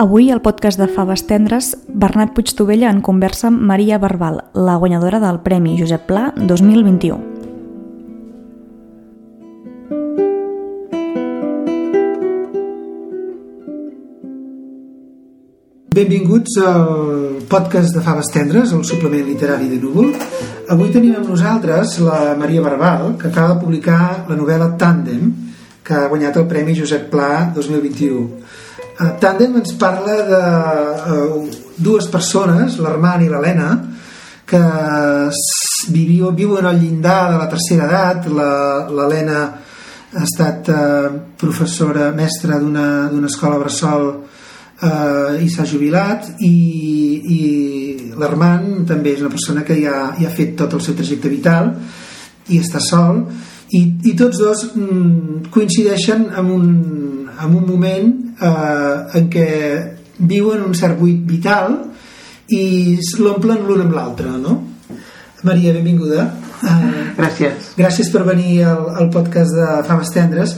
Avui, al podcast de Faves Tendres, Bernat Puigtovella en conversa amb Maria Barbal, la guanyadora del Premi Josep Pla 2021. Benvinguts al podcast de Faves Tendres, el suplement literari de Núvol. Avui tenim amb nosaltres la Maria Barbal, que acaba de publicar la novel·la Tàndem, que ha guanyat el Premi Josep Pla 2021. Uh, Tàndem ens parla de uh, dues persones, l'Armand i l'Helena, que viviu, viuen al llindar de la tercera edat. L'Helena ha estat uh, professora, mestra d'una escola bressol uh, i s'ha jubilat i, i l'Armand també és una persona que ja, ja ha fet tot el seu trajecte vital i està sol i, i tots dos mm, coincideixen en un, en un moment eh, en què viuen un cert buit vital i l'omplen l'un amb l'altre no? Maria, benvinguda eh, gràcies gràcies per venir al, al podcast de Fames Tendres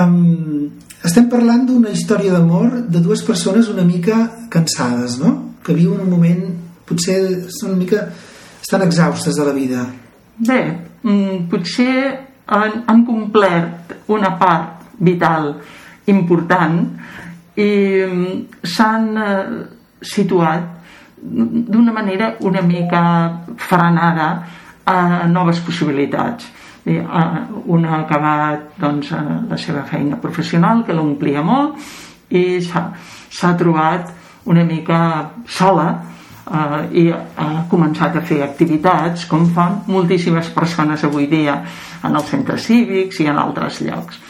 um, estem parlant d'una història d'amor de dues persones una mica cansades no? que viuen un moment potser són una mica estan exhaustes de la vida bé, mm, potser han, han complert una part vital important i mm, s'han eh, situat d'una manera una mica frenada a noves possibilitats. Un ha acabat doncs, la seva feina professional, que l'omplia molt, i s'ha trobat una mica sola eh, i ha començat a fer activitats com fan moltíssimes persones avui dia en els centres cívics i en altres llocs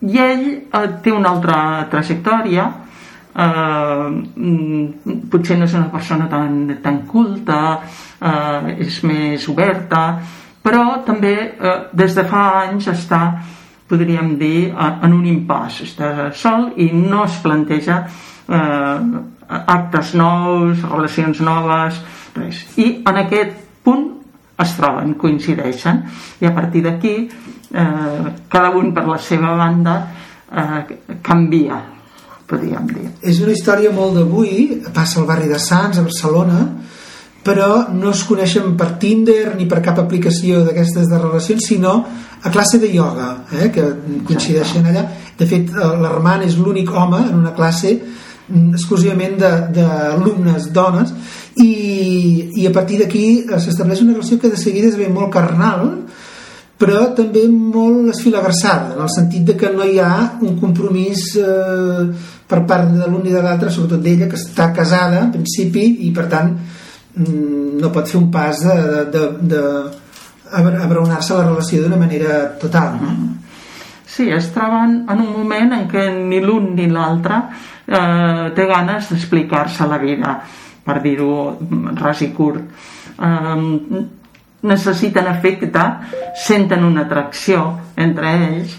i ell eh, té una altra trajectòria eh, mm, potser no és una persona tan, tan culta eh, és més oberta però també eh, des de fa anys està podríem dir en un impàs està sol i no es planteja eh, actes nous relacions noves res. i en aquest punt es troben, coincideixen i a partir d'aquí eh, cada un per la seva banda eh, canvia podríem dir. És una història molt d'avui, passa al barri de Sants, a Barcelona, però no es coneixen per Tinder ni per cap aplicació d'aquestes de relacions, sinó a classe de ioga, eh, que coincideixen allà. De fet, eh, l'Armand és l'únic home en una classe exclusivament d'alumnes dones i, i a partir d'aquí eh, s'estableix una relació que de seguida es ve molt carnal però també molt esfilagrassada, en el sentit de que no hi ha un compromís eh, per part de l'un i de l'altre, sobretot d'ella, que està casada, en principi, i per tant mm, no pot fer un pas de, de, de, de abraonar-se la relació d'una manera total. No? Sí, es troben en un moment en què ni l'un ni l'altre eh, té ganes d'explicar-se la vida, per dir-ho ras i curt. Eh, necessiten afecte, senten una atracció entre ells,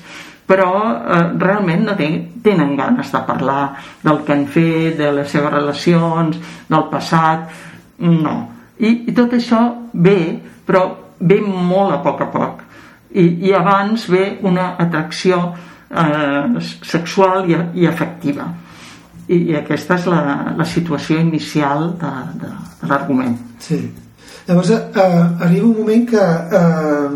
però eh, realment no tenen ganes de parlar del que han fet, de les seves relacions, del passat, no. I, i tot això ve, però ve molt a poc a poc. I, i abans ve una atracció eh, sexual i, i afectiva. I, I aquesta és la, la situació inicial de, de, de l'argument. Sí. Llavors eh, arriba un moment que eh,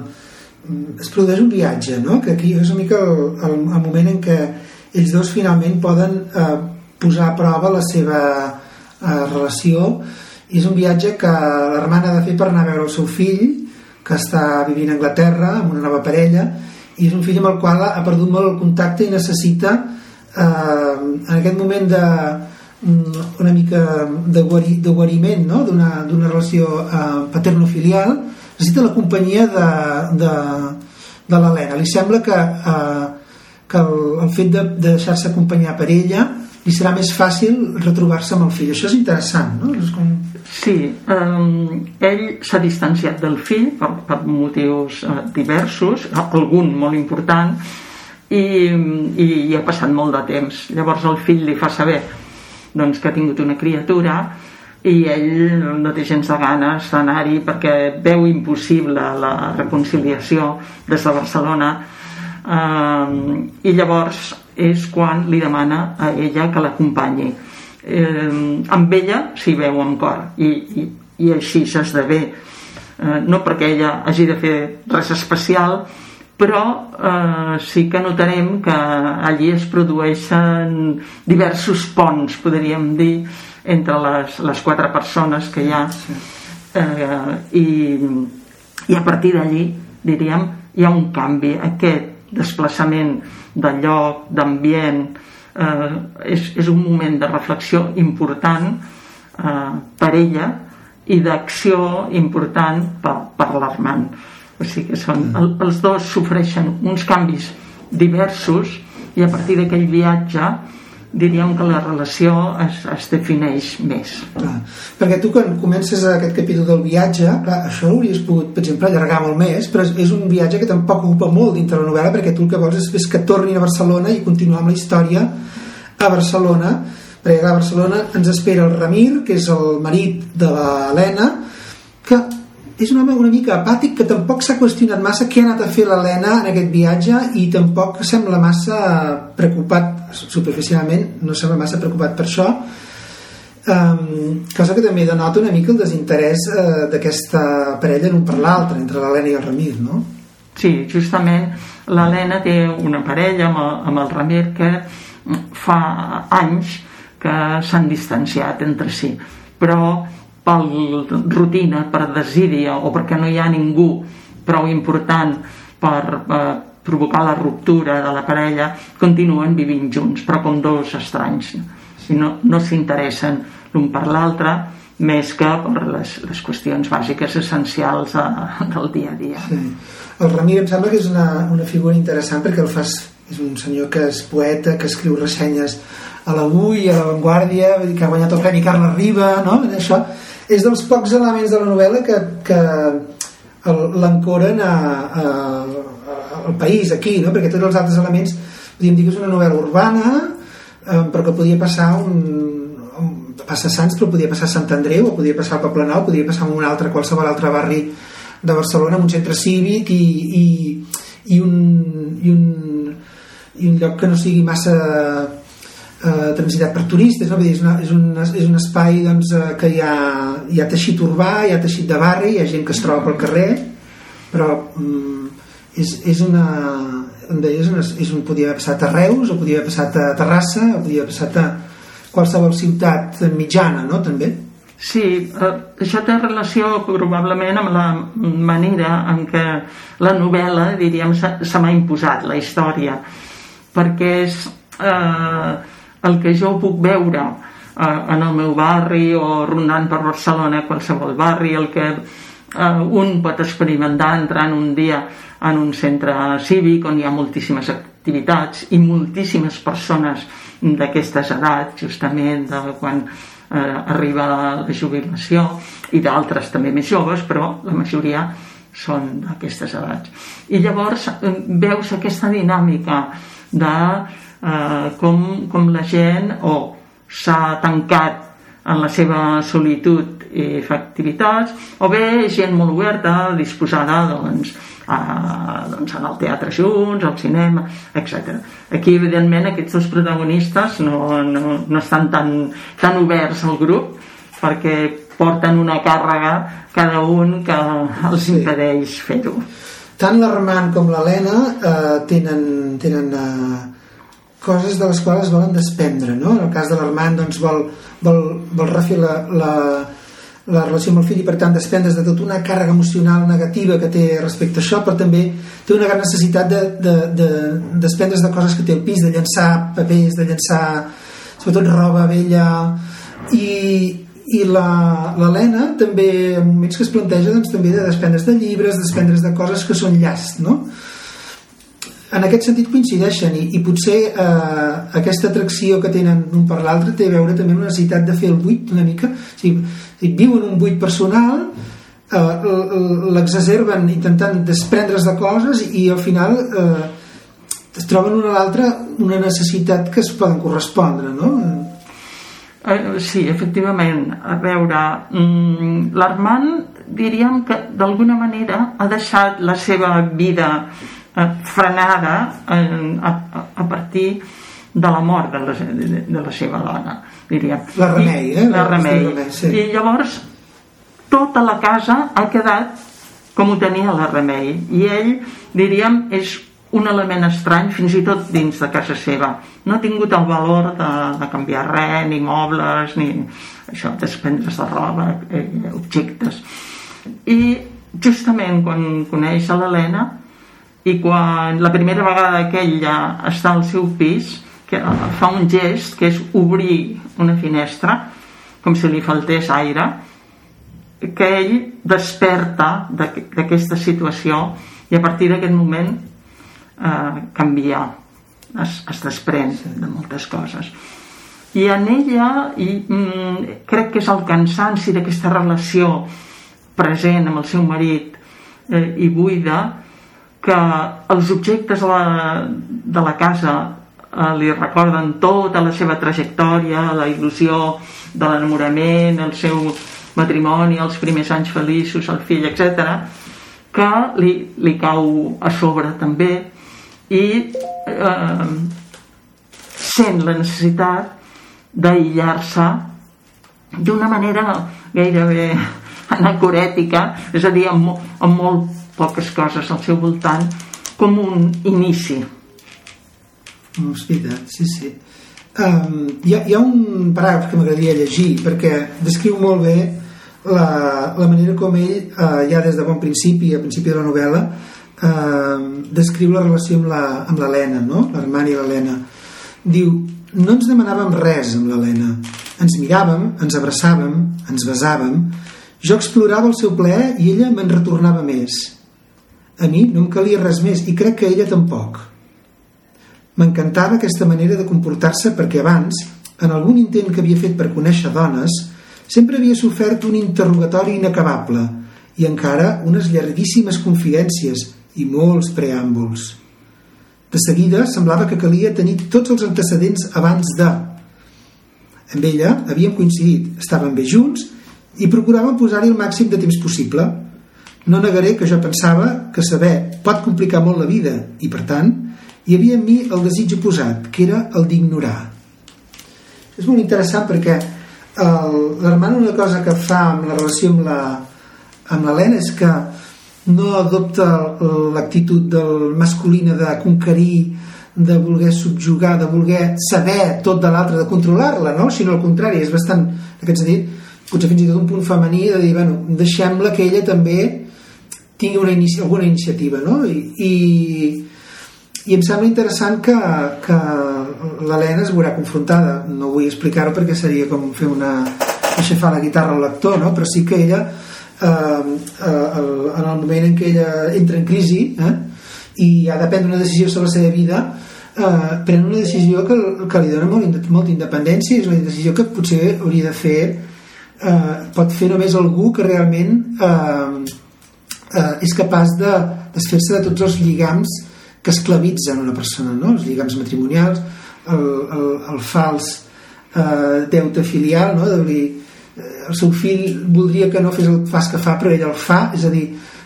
es produeix un viatge, no? que aquí és una mica el, el, el moment en què ells dos finalment poden eh, posar a prova la seva eh, relació i és un viatge que l'hermana ha de fer per anar a veure el seu fill que està vivint a Anglaterra amb una nova parella i és un fill amb el qual ha perdut molt el contacte i necessita eh, en aquest moment de, Mm, una mica de, guari, de guariment no? d'una relació eh, paterno-filial necessita la companyia de, de, de l'Helena li sembla que, eh, que el, el fet de, de deixar-se acompanyar per ella li serà més fàcil retrobar-se amb el fill això és interessant no? és com... Sí, um, ell s'ha distanciat del fill per, per motius uh, diversos, algun molt important, i, i, i ha passat molt de temps. Llavors el fill li fa saber doncs, que ha tingut una criatura i ell no té gens de ganes d'anar-hi perquè veu impossible la reconciliació des de Barcelona eh, i llavors és quan li demana a ella que l'acompanyi eh, amb ella s'hi veu amb cor i, i, i així s'esdevé. Eh, no perquè ella hagi de fer res especial però eh, sí que notarem que allí es produeixen diversos ponts, podríem dir, entre les, les quatre persones que hi ha. Eh, i, i a partir d'allí, diríem, hi ha un canvi, aquest desplaçament de lloc, d'ambient, eh, és, és un moment de reflexió important eh, per ella i d'acció important per, per l'Armand. O sigui que són, el, els dos sofreixen uns canvis diversos i a partir d'aquell viatge diríem que la relació es, es defineix més. Clar, perquè tu quan comences aquest capítol del viatge, clar, això ho hauries pogut, per exemple, allargar molt més, però és un viatge que tampoc ocupa molt dintre la novel·la perquè tu el que vols és, és que tornin a Barcelona i continuar amb la història a Barcelona, perquè a Barcelona ens espera el Ramir, que és el marit de l'Helena, que és un home una mica apàtic que tampoc s'ha qüestionat massa què ha anat a fer l'Helena en aquest viatge i tampoc sembla massa preocupat superficialment, no sembla massa preocupat per això um, cosa que també denota una mica el desinterès uh, d'aquesta parella l'un per l'altre, entre l'Helena i el Ramir no? Sí, justament l'Helena té una parella amb el, amb el Ramir que fa anys que s'han distanciat entre si però per rutina, per desídia o perquè no hi ha ningú prou important per eh, provocar la ruptura de la parella, continuen vivint junts, però com dos estranys. I no, no s'interessen l'un per l'altre més que per les, les qüestions bàsiques essencials a, del dia a dia. Sí. El Ramir em sembla que és una, una figura interessant perquè el fas, és un senyor que és poeta, que escriu ressenyes a l'Avui, a La Vanguardia, que ha guanyat el Premi Carles Riba, no? Això, és dels pocs elements de la novel·la que, que l'ancoren al país, aquí, no? perquè tots els altres elements podríem dir que és una novel·la urbana eh, però que podia passar un, un passa a Sants però podia passar a Sant Andreu o podia passar al Poble Nou, podia passar a un altre qualsevol altre barri de Barcelona amb un centre cívic i, i, i, un, i, un, i un lloc que no sigui massa eh, transitat per turistes, no? és, una, és, un, és un espai doncs, eh, que hi ha, hi ha teixit urbà, hi ha teixit de barri, hi ha gent que es troba pel carrer, però mm, és, és una és, una, és un, podia haver passat a Reus, o podia haver passat a Terrassa, o podia haver passat a qualsevol ciutat mitjana, no?, també. Sí, eh, això té relació probablement amb la manera en què la novel·la, diríem, se m'ha imposat, la història, perquè és... Eh, el que jo puc veure eh, en el meu barri o rondant per Barcelona, qualsevol barri, el que eh, un pot experimentar entrant un dia en un centre cívic on hi ha moltíssimes activitats i moltíssimes persones d'aquestes edats, justament de quan eh, arriba la jubilació i d'altres també més joves, però la majoria són d'aquestes edats. I llavors eh, veus aquesta dinàmica de eh, com, com la gent o s'ha tancat en la seva solitud i fa activitats, o bé gent molt oberta, disposada doncs, a, doncs, anar al teatre junts, al cinema, etc. Aquí, evidentment, aquests dos protagonistes no, no, no estan tan, tan oberts al grup perquè porten una càrrega cada un que els impedeix fer-ho. Tant l'Armand com l'Helena eh, tenen, tenen eh, coses de les quals es volen desprendre no? en el cas de l'Armand doncs, vol, vol, vol refer la, la, la relació amb el fill i per tant desprendre's de tota una càrrega emocional negativa que té respecte a això però també té una gran necessitat de, de, de desprendre's de coses que té al pis de llançar papers, de llançar sobretot roba vella i, i l'Helena també en moments que es planteja doncs, també de desprendre's de llibres, desprendre's de coses que són llast no? En aquest sentit coincideixen i, i potser eh, aquesta atracció que tenen un per l'altre té a veure també amb la necessitat de fer el buit una mica o sigui, viuen un buit personal eh, l'exacerben intentant desprendre's de coses i al final eh, es troben una a l'altra una necessitat que es poden correspondre no? Eh, sí, efectivament a veure mm, l'Armand diríem que d'alguna manera ha deixat la seva vida Eh, frenada a, a partir de la mort de la, de, de la seva dona, diríem. La Remei, eh? La Remei. Remei sí. I llavors tota la casa ha quedat com ho tenia la Remei. I ell, diríem, és un element estrany fins i tot dins de casa seva. No ha tingut el valor de, de canviar res, ni mobles, ni això, desprendre's de roba, eh, objectes. I justament quan coneix l'Helena i quan la primera vegada que ella està al seu pis que fa un gest que és obrir una finestra com si li faltés aire que ell desperta d'aquesta situació i a partir d'aquest moment eh, canvia es, es desprèn de moltes coses. I en ella i, mm, crec que és el cansanci d'aquesta relació present amb el seu marit eh, i buida que els objectes de la, de la casa eh, li recorden tota la seva trajectòria, la il·lusió de l'enamorament, el seu matrimoni, els primers anys feliços, el fill, etc, que li, li cau a sobre també. I eh, sent la necessitat d'aïllar-se d'una manera gairebé anacorètica, és a dir, amb, amb molt poques coses al seu voltant, com un inici. No, és veritat, sí, sí. Um, hi, ha, hi ha un paràgraf que m'agradaria llegir perquè descriu molt bé la, la manera com ell uh, ja des de bon principi, a principi de la novel·la uh, descriu la relació amb l'Helena no? l'Armani i l'Helena diu, no ens demanàvem res amb l'Helena ens miràvem, ens abraçàvem ens besàvem jo explorava el seu plaer i ella me'n retornava més. A mi no em calia res més i crec que ella tampoc. M'encantava aquesta manera de comportar-se perquè abans, en algun intent que havia fet per conèixer dones, sempre havia sofert un interrogatori inacabable i encara unes llarguíssimes confidències i molts preàmbuls. De seguida semblava que calia tenir tots els antecedents abans de. Amb ella havíem coincidit, estàvem bé junts i procuràvem posar-hi el màxim de temps possible. No negaré que jo pensava que saber pot complicar molt la vida i, per tant, hi havia en mi el desig oposat, que era el d'ignorar. És molt interessant perquè l'hermana una cosa que fa amb la relació amb la amb l'Helena és que no adopta l'actitud del masculina de conquerir de voler subjugar, de voler saber tot de l'altre, de controlar-la, no? sinó al contrari, és bastant, en aquest sentit, potser fins i tot un punt femení de dir, bueno, deixem-la que ella també tingui una inici alguna iniciativa no? I, i, i em sembla interessant que, que l'Helena es veurà confrontada no vull explicar-ho perquè seria com fer una aixafar la guitarra al lector no? però sí que ella eh, eh, en el moment en què ella entra en crisi eh, i ha de prendre una decisió sobre la seva vida eh, pren una decisió que, que li dona molt, independència i és una decisió que potser hauria de fer eh, pot fer només algú que realment eh, eh, és capaç de desfer-se de tots els lligams que esclavitzen una persona, no? els lligams matrimonials, el, el, el fals eh, deute filial, no? de dir, eh, el seu fill voldria que no fes el fas que fa, però ell el fa, és a dir,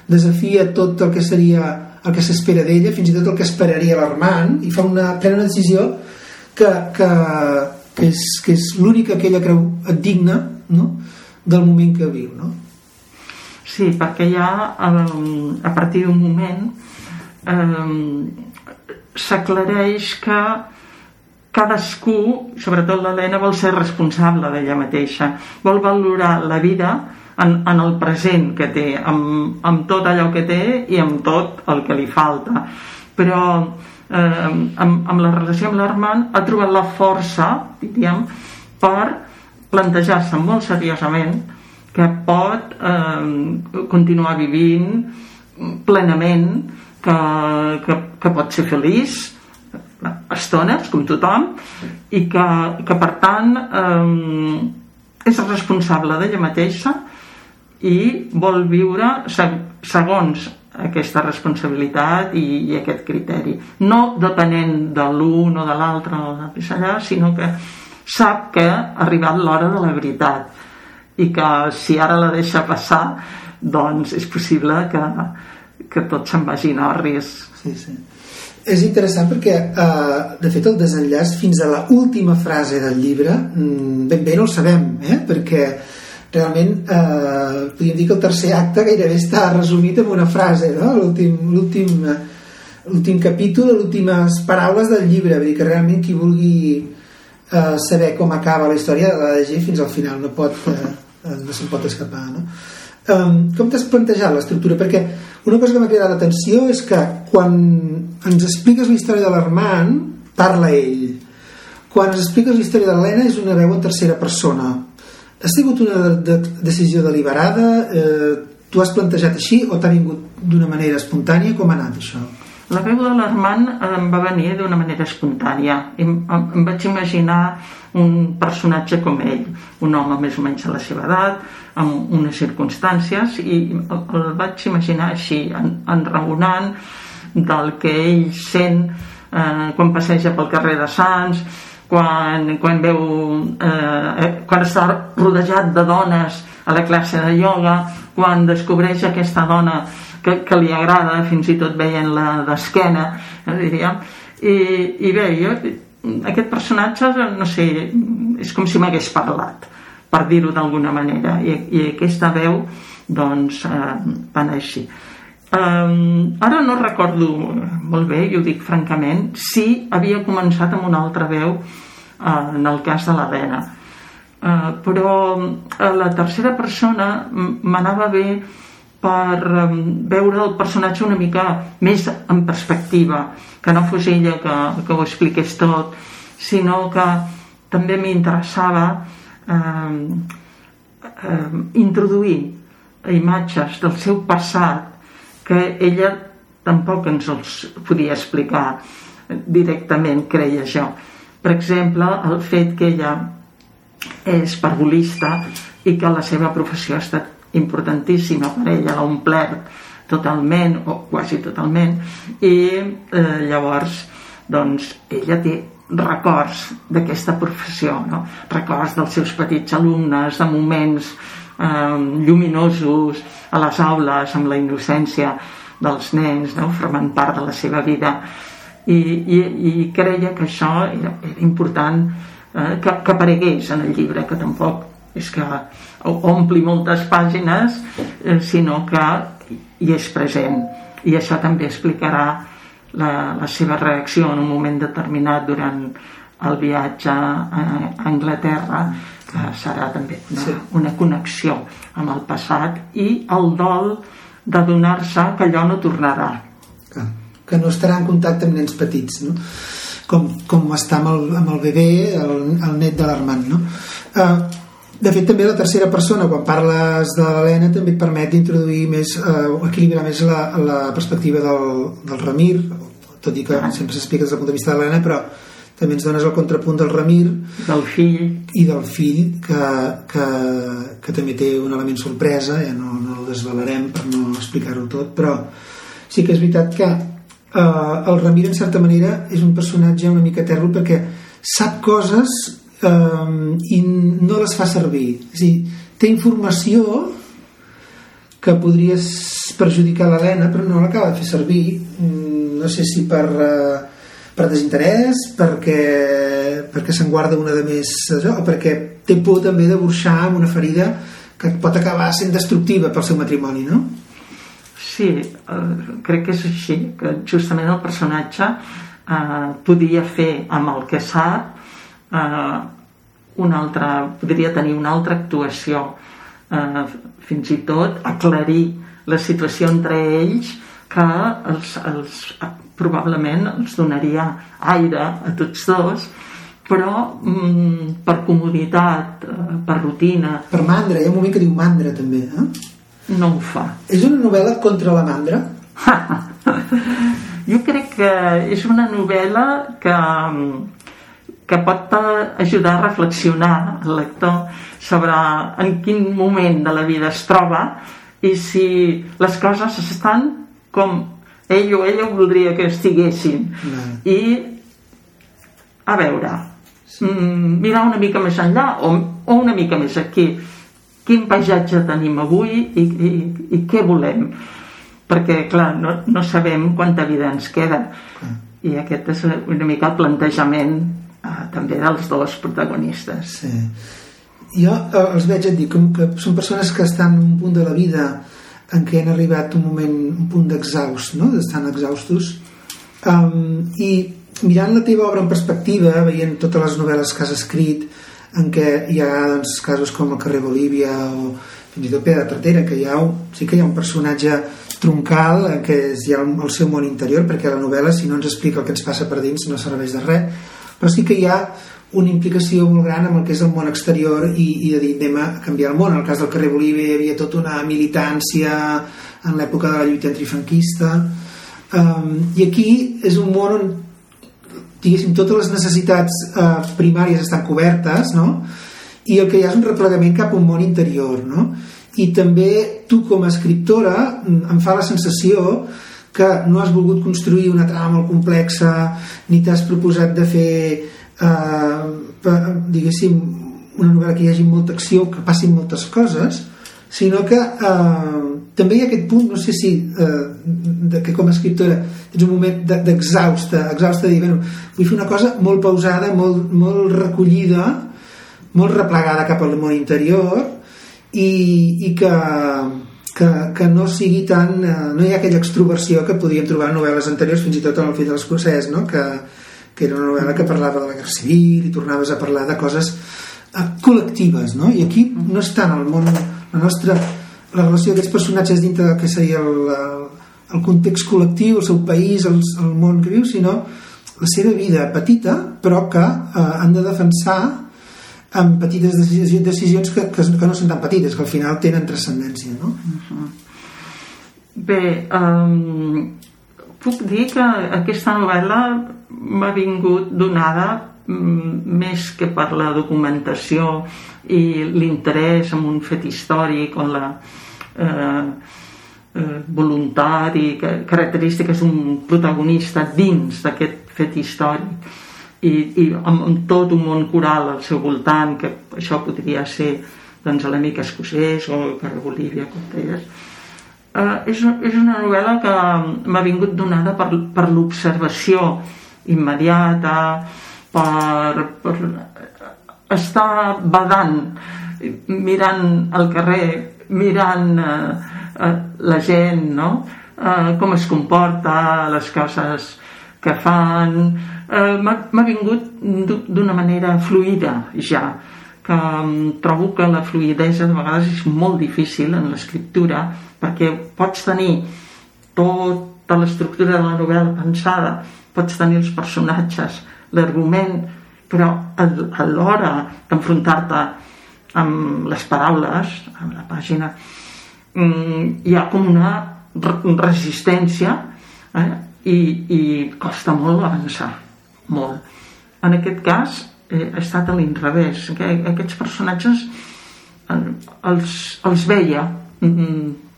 desafia tot el que seria el que s'espera d'ella, fins i tot el que esperaria l'Armand, i fa una, pren una decisió que, que, que és, que és l'única que ella creu digna no? del moment que viu no? Sí, perquè ja a partir d'un moment um, s'aclareix que cadascú, sobretot l'Helena, vol ser responsable d'ella mateixa, vol valorar la vida en, en el present que té, amb, amb tot allò que té i amb tot el que li falta. Però eh, amb, amb la relació amb l'Armand ha trobat la força, diríem, per plantejar-se molt seriosament que pot eh, continuar vivint plenament, que, que, que pot ser feliç estones, com tothom, i que, que per tant eh, és responsable d'ella mateixa i vol viure segons aquesta responsabilitat i, i aquest criteri. No depenent de l'un o de l'altre sinó que sap que ha arribat l'hora de la veritat i que si ara la deixa passar doncs és possible que, que tot se'n vagi a orris sí, sí. és interessant perquè, eh, de fet, el desenllaç fins a la última frase del llibre mm, ben bé no el sabem, eh? perquè realment eh, podríem dir que el tercer acte gairebé està resumit en una frase, no? l'últim capítol, les últimes paraules del llibre, vull dir que realment qui vulgui eh, saber com acaba la història de llegir fins al final, no pot eh, no se'n pot escapar, no? Um, com t'has plantejat l'estructura? Perquè una cosa que m'ha cridat l'atenció és que quan ens expliques la història de l'Armand, parla ell. Quan ens expliques la història de l'Helena és una veu en tercera persona. Ha sigut una de, de, decisió deliberada? Eh, tu has plantejat així o t'ha vingut d'una manera espontània? Com ha anat això? La veu de l'Armand em va venir d'una manera espontània. Em, em vaig imaginar un personatge com ell, un home més o menys a la seva edat, amb unes circumstàncies, i el, el vaig imaginar així, en, enraonant del que ell sent eh, quan passeja pel carrer de Sants, quan, quan veu eh, eh, quan està rodejat de dones a la classe de ioga, quan descobreix aquesta dona que, que li agrada, fins i tot veient-la d'esquena, eh, diríem, i, i bé, jo aquest personatge, no sé, és com si m'hagués parlat, per dir-ho d'alguna manera, i, i aquesta veu, doncs, eh, va anar així. Um, ara no recordo molt bé, i ho dic francament, si havia començat amb una altra veu uh, en el cas de l'Helena. Uh, però uh, la tercera persona m'anava bé per veure el personatge una mica més en perspectiva, que no fos ella que, que ho expliqués tot, sinó que també m'interessava eh, eh, introduir imatges del seu passat que ella tampoc ens els podia explicar directament, creia jo. Per exemple, el fet que ella és parvulista i que la seva professió ha estat importantíssima per ella, l'ha omplert totalment o quasi totalment i eh, llavors doncs ella té records d'aquesta professió no? records dels seus petits alumnes de moments eh, lluminosos a les aules amb la innocència dels nens no? formant part de la seva vida i, i, i creia que això era, era important eh, que, que aparegués en el llibre que tampoc és que ompli moltes pàgines eh, sinó que i és present i això també explicarà la, la seva reacció en un moment determinat durant el viatge a Anglaterra que serà també una, sí. una connexió amb el passat i el dol de donar-se que allò no tornarà que, que no estarà en contacte amb nens petits no? com, com està amb el, amb el bebè el, el net de l'Armand no? Uh, de fet, també la tercera persona, quan parles de l'Helena, també et permet d'introduir més, eh, equilibrar més la, la perspectiva del, del Ramir, tot i que ah. sempre s'explica des del punt de vista de l'Helena, però també ens dones el contrapunt del Ramir del fill i del fill que, que, que també té un element sorpresa ja no, no el desvalarem per no explicar-ho tot però sí que és veritat que eh, el Ramir en certa manera és un personatge una mica tèrrol perquè sap coses eh, i no les fa servir. És dir, té informació que podries perjudicar l'Helena però no l'acaba de fer servir. Mm, no sé si per eh, per desinterès perquè, perquè se'n guarda una de més o perquè té por també de burxar amb una ferida que pot acabar sent destructiva pel seu matrimoni, no? Sí, eh, crec que és així, que justament el personatge eh, podia fer amb el que sap eh, una altra, podria tenir una altra actuació eh, fins i tot aclarir la situació entre ells que els, els, probablement els donaria aire a tots dos però mm, per comoditat, eh, per rutina per mandra, hi ha un moment que diu mandra també eh? no ho fa és una novel·la contra la mandra? jo crec que és una novel·la que mm, que pot ajudar a reflexionar el lector sobre en quin moment de la vida es troba i si les coses estan com ell o ella voldria que estiguessin. No. i a veure sí. Mm, mirar una mica més enllà o, o una mica més aquí. Quin paisatge tenim avui i, i, i què volem? Perquè clar, no, no sabem quanta vida ens queda. I aquest és una mica el plantejament eh, també dels dos protagonistes sí. jo eh, els veig a dir com que són persones que estan en un punt de la vida en què han arribat un moment un punt d'exhaust no? d'estan exhaustos um, i mirant la teva obra en perspectiva veient totes les novel·les que has escrit en què hi ha doncs, casos com el carrer Bolívia o fins i tot Pedra Tratera que hi ha, sí que hi ha un personatge troncal en què hi ha el seu món interior perquè la novel·la si no ens explica el que ens passa per dins no serveix de res però sí que hi ha una implicació molt gran amb el que és el món exterior i, i de dir anem a canviar el món en el cas del carrer Bolívia hi havia tota una militància en l'època de la lluita antifranquista um, i aquí és un món on diguéssim, totes les necessitats uh, primàries estan cobertes no? i el que hi ha és un replegament cap a un món interior no? i també tu com a escriptora mm, em fa la sensació que no has volgut construir una trama molt complexa ni t'has proposat de fer eh, diguéssim una novel·la que hi hagi molta acció que passin moltes coses sinó que eh, també hi ha aquest punt, no sé si eh, de que com a escriptora tens un moment d'exhausta de, exhausta de dir, bueno, vull fer una cosa molt pausada, molt, molt recollida molt replegada cap al món interior i, i que, que, que no sigui tan eh, no hi ha aquella extroversió que podíem trobar en novel·les anteriors fins i tot en el fill de l'escocès no? que, que era una novel·la que parlava de la guerra civil i tornaves a parlar de coses eh, col·lectives no? i aquí no és tant el món la nostra la relació d'aquests personatges dintre del que seria el, el context col·lectiu, el seu país, el, el món que viu, sinó la seva vida petita, però que eh, han de defensar amb petites decisions que, que, que no són tan petites, que al final tenen transcendència, no? Uh -huh. Bé, um, puc dir que aquesta novel·la m'ha vingut donada mm, més que per la documentació i l'interès en un fet històric o la eh, eh, voluntat i característiques d'un protagonista dins d'aquest fet històric i, i amb, amb tot un món coral al seu voltant que això podria ser doncs, l'amic escocès o per Bolívia com deies eh, és, és una novel·la que m'ha vingut donada per, per l'observació immediata per, per estar badant mirant el carrer mirant eh, eh, la gent no? eh, com es comporta les coses que fan eh, m'ha vingut d'una manera fluida ja que trobo que la fluidesa de vegades és molt difícil en l'escriptura perquè pots tenir tota l'estructura de la novel·la pensada pots tenir els personatges l'argument però a l'hora d'enfrontar-te amb les paraules amb la pàgina mm, hi ha com una resistència eh? I, i costa molt avançar molt. En aquest cas eh, ha estat a l'inrevés. Aquests personatges eh, els, els veia mm,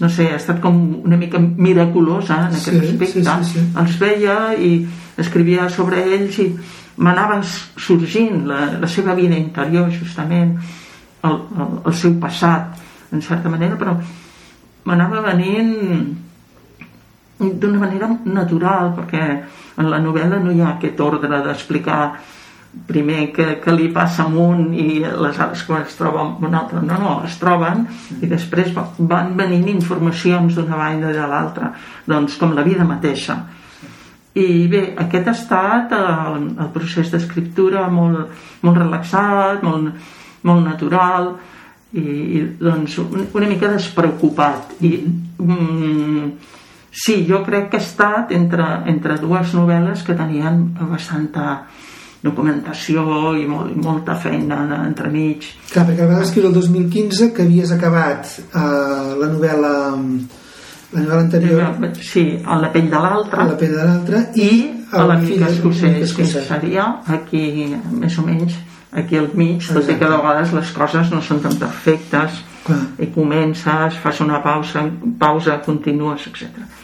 no sé, ha estat com una mica miraculosa en aquest sí, aspecte. sí, sí, sí. els veia i escrivia sobre ells i m'anava sorgint la, la seva vida interior justament el, el, el seu passat en certa manera però m'anava venint d'una manera natural perquè en la novel·la no hi ha aquest ordre d'explicar primer que, que li passa amb un i aleshores quan es troba amb un altre. No, no, es troben i després van venint informacions d'una banda i de l'altra doncs com la vida mateixa. I bé, aquest ha estat el, el procés d'escriptura molt, molt relaxat, molt, molt natural i, i doncs una mica despreocupat. I mm, sí, jo crec que ha estat entre, entre dues novel·les que tenien bastanta documentació i, molt, i molta feina entremig. Clar, perquè vas escriure el 2015 que havies acabat eh, la novel·la la novel·la anterior sí, a la pell de l'altre a la pell de l'altre i a l'amic escocès que seria aquí més o menys aquí al mig, Exacte. tot i que de vegades les coses no són tan perfectes Clar. i comences, fas una pausa pausa, continues, etc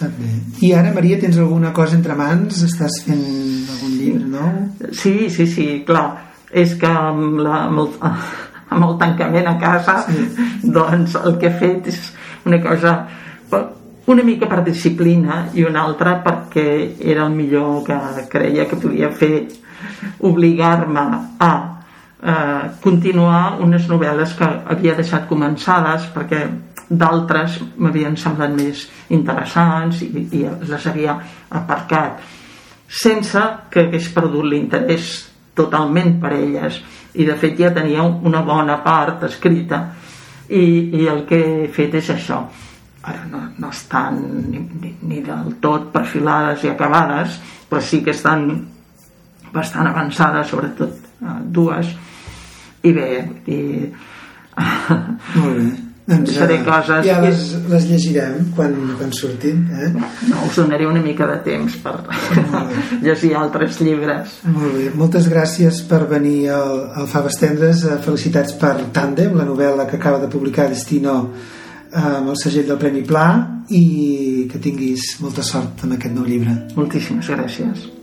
està bé. I ara, Maria, tens alguna cosa entre mans? Estàs fent algun llibre nou? Sí, sí, sí, clar. És que amb, la, amb, el, amb el tancament a casa, sí. doncs el que he fet és una cosa una mica per disciplina i una altra perquè era el millor que creia que podia fer obligar-me a eh, continuar unes novel·les que havia deixat començades perquè d'altres m'havien semblat més interessants i, i les havia aparcat sense que hagués perdut l'interès totalment per elles. I de fet ja tenia una bona part escrita. I, i el que he fet és això. Ara no, no estan ni, ni, ni del tot perfilades i acabades però sí que estan bastant avançades sobretot eh, dues i bé i... molt bé. Doncs, faré uh, coses ja les, les llegirem quan, quan surtin eh? no, us donaré una mica de temps per llegir altres llibres. Molt bé, moltes gràcies per venir al, al Faves Tendres eh, felicitats per Tàndem, la novel·la que acaba de publicar Destino eh, amb el segell del Premi Pla i que tinguis molta sort amb aquest nou llibre. Moltíssimes gràcies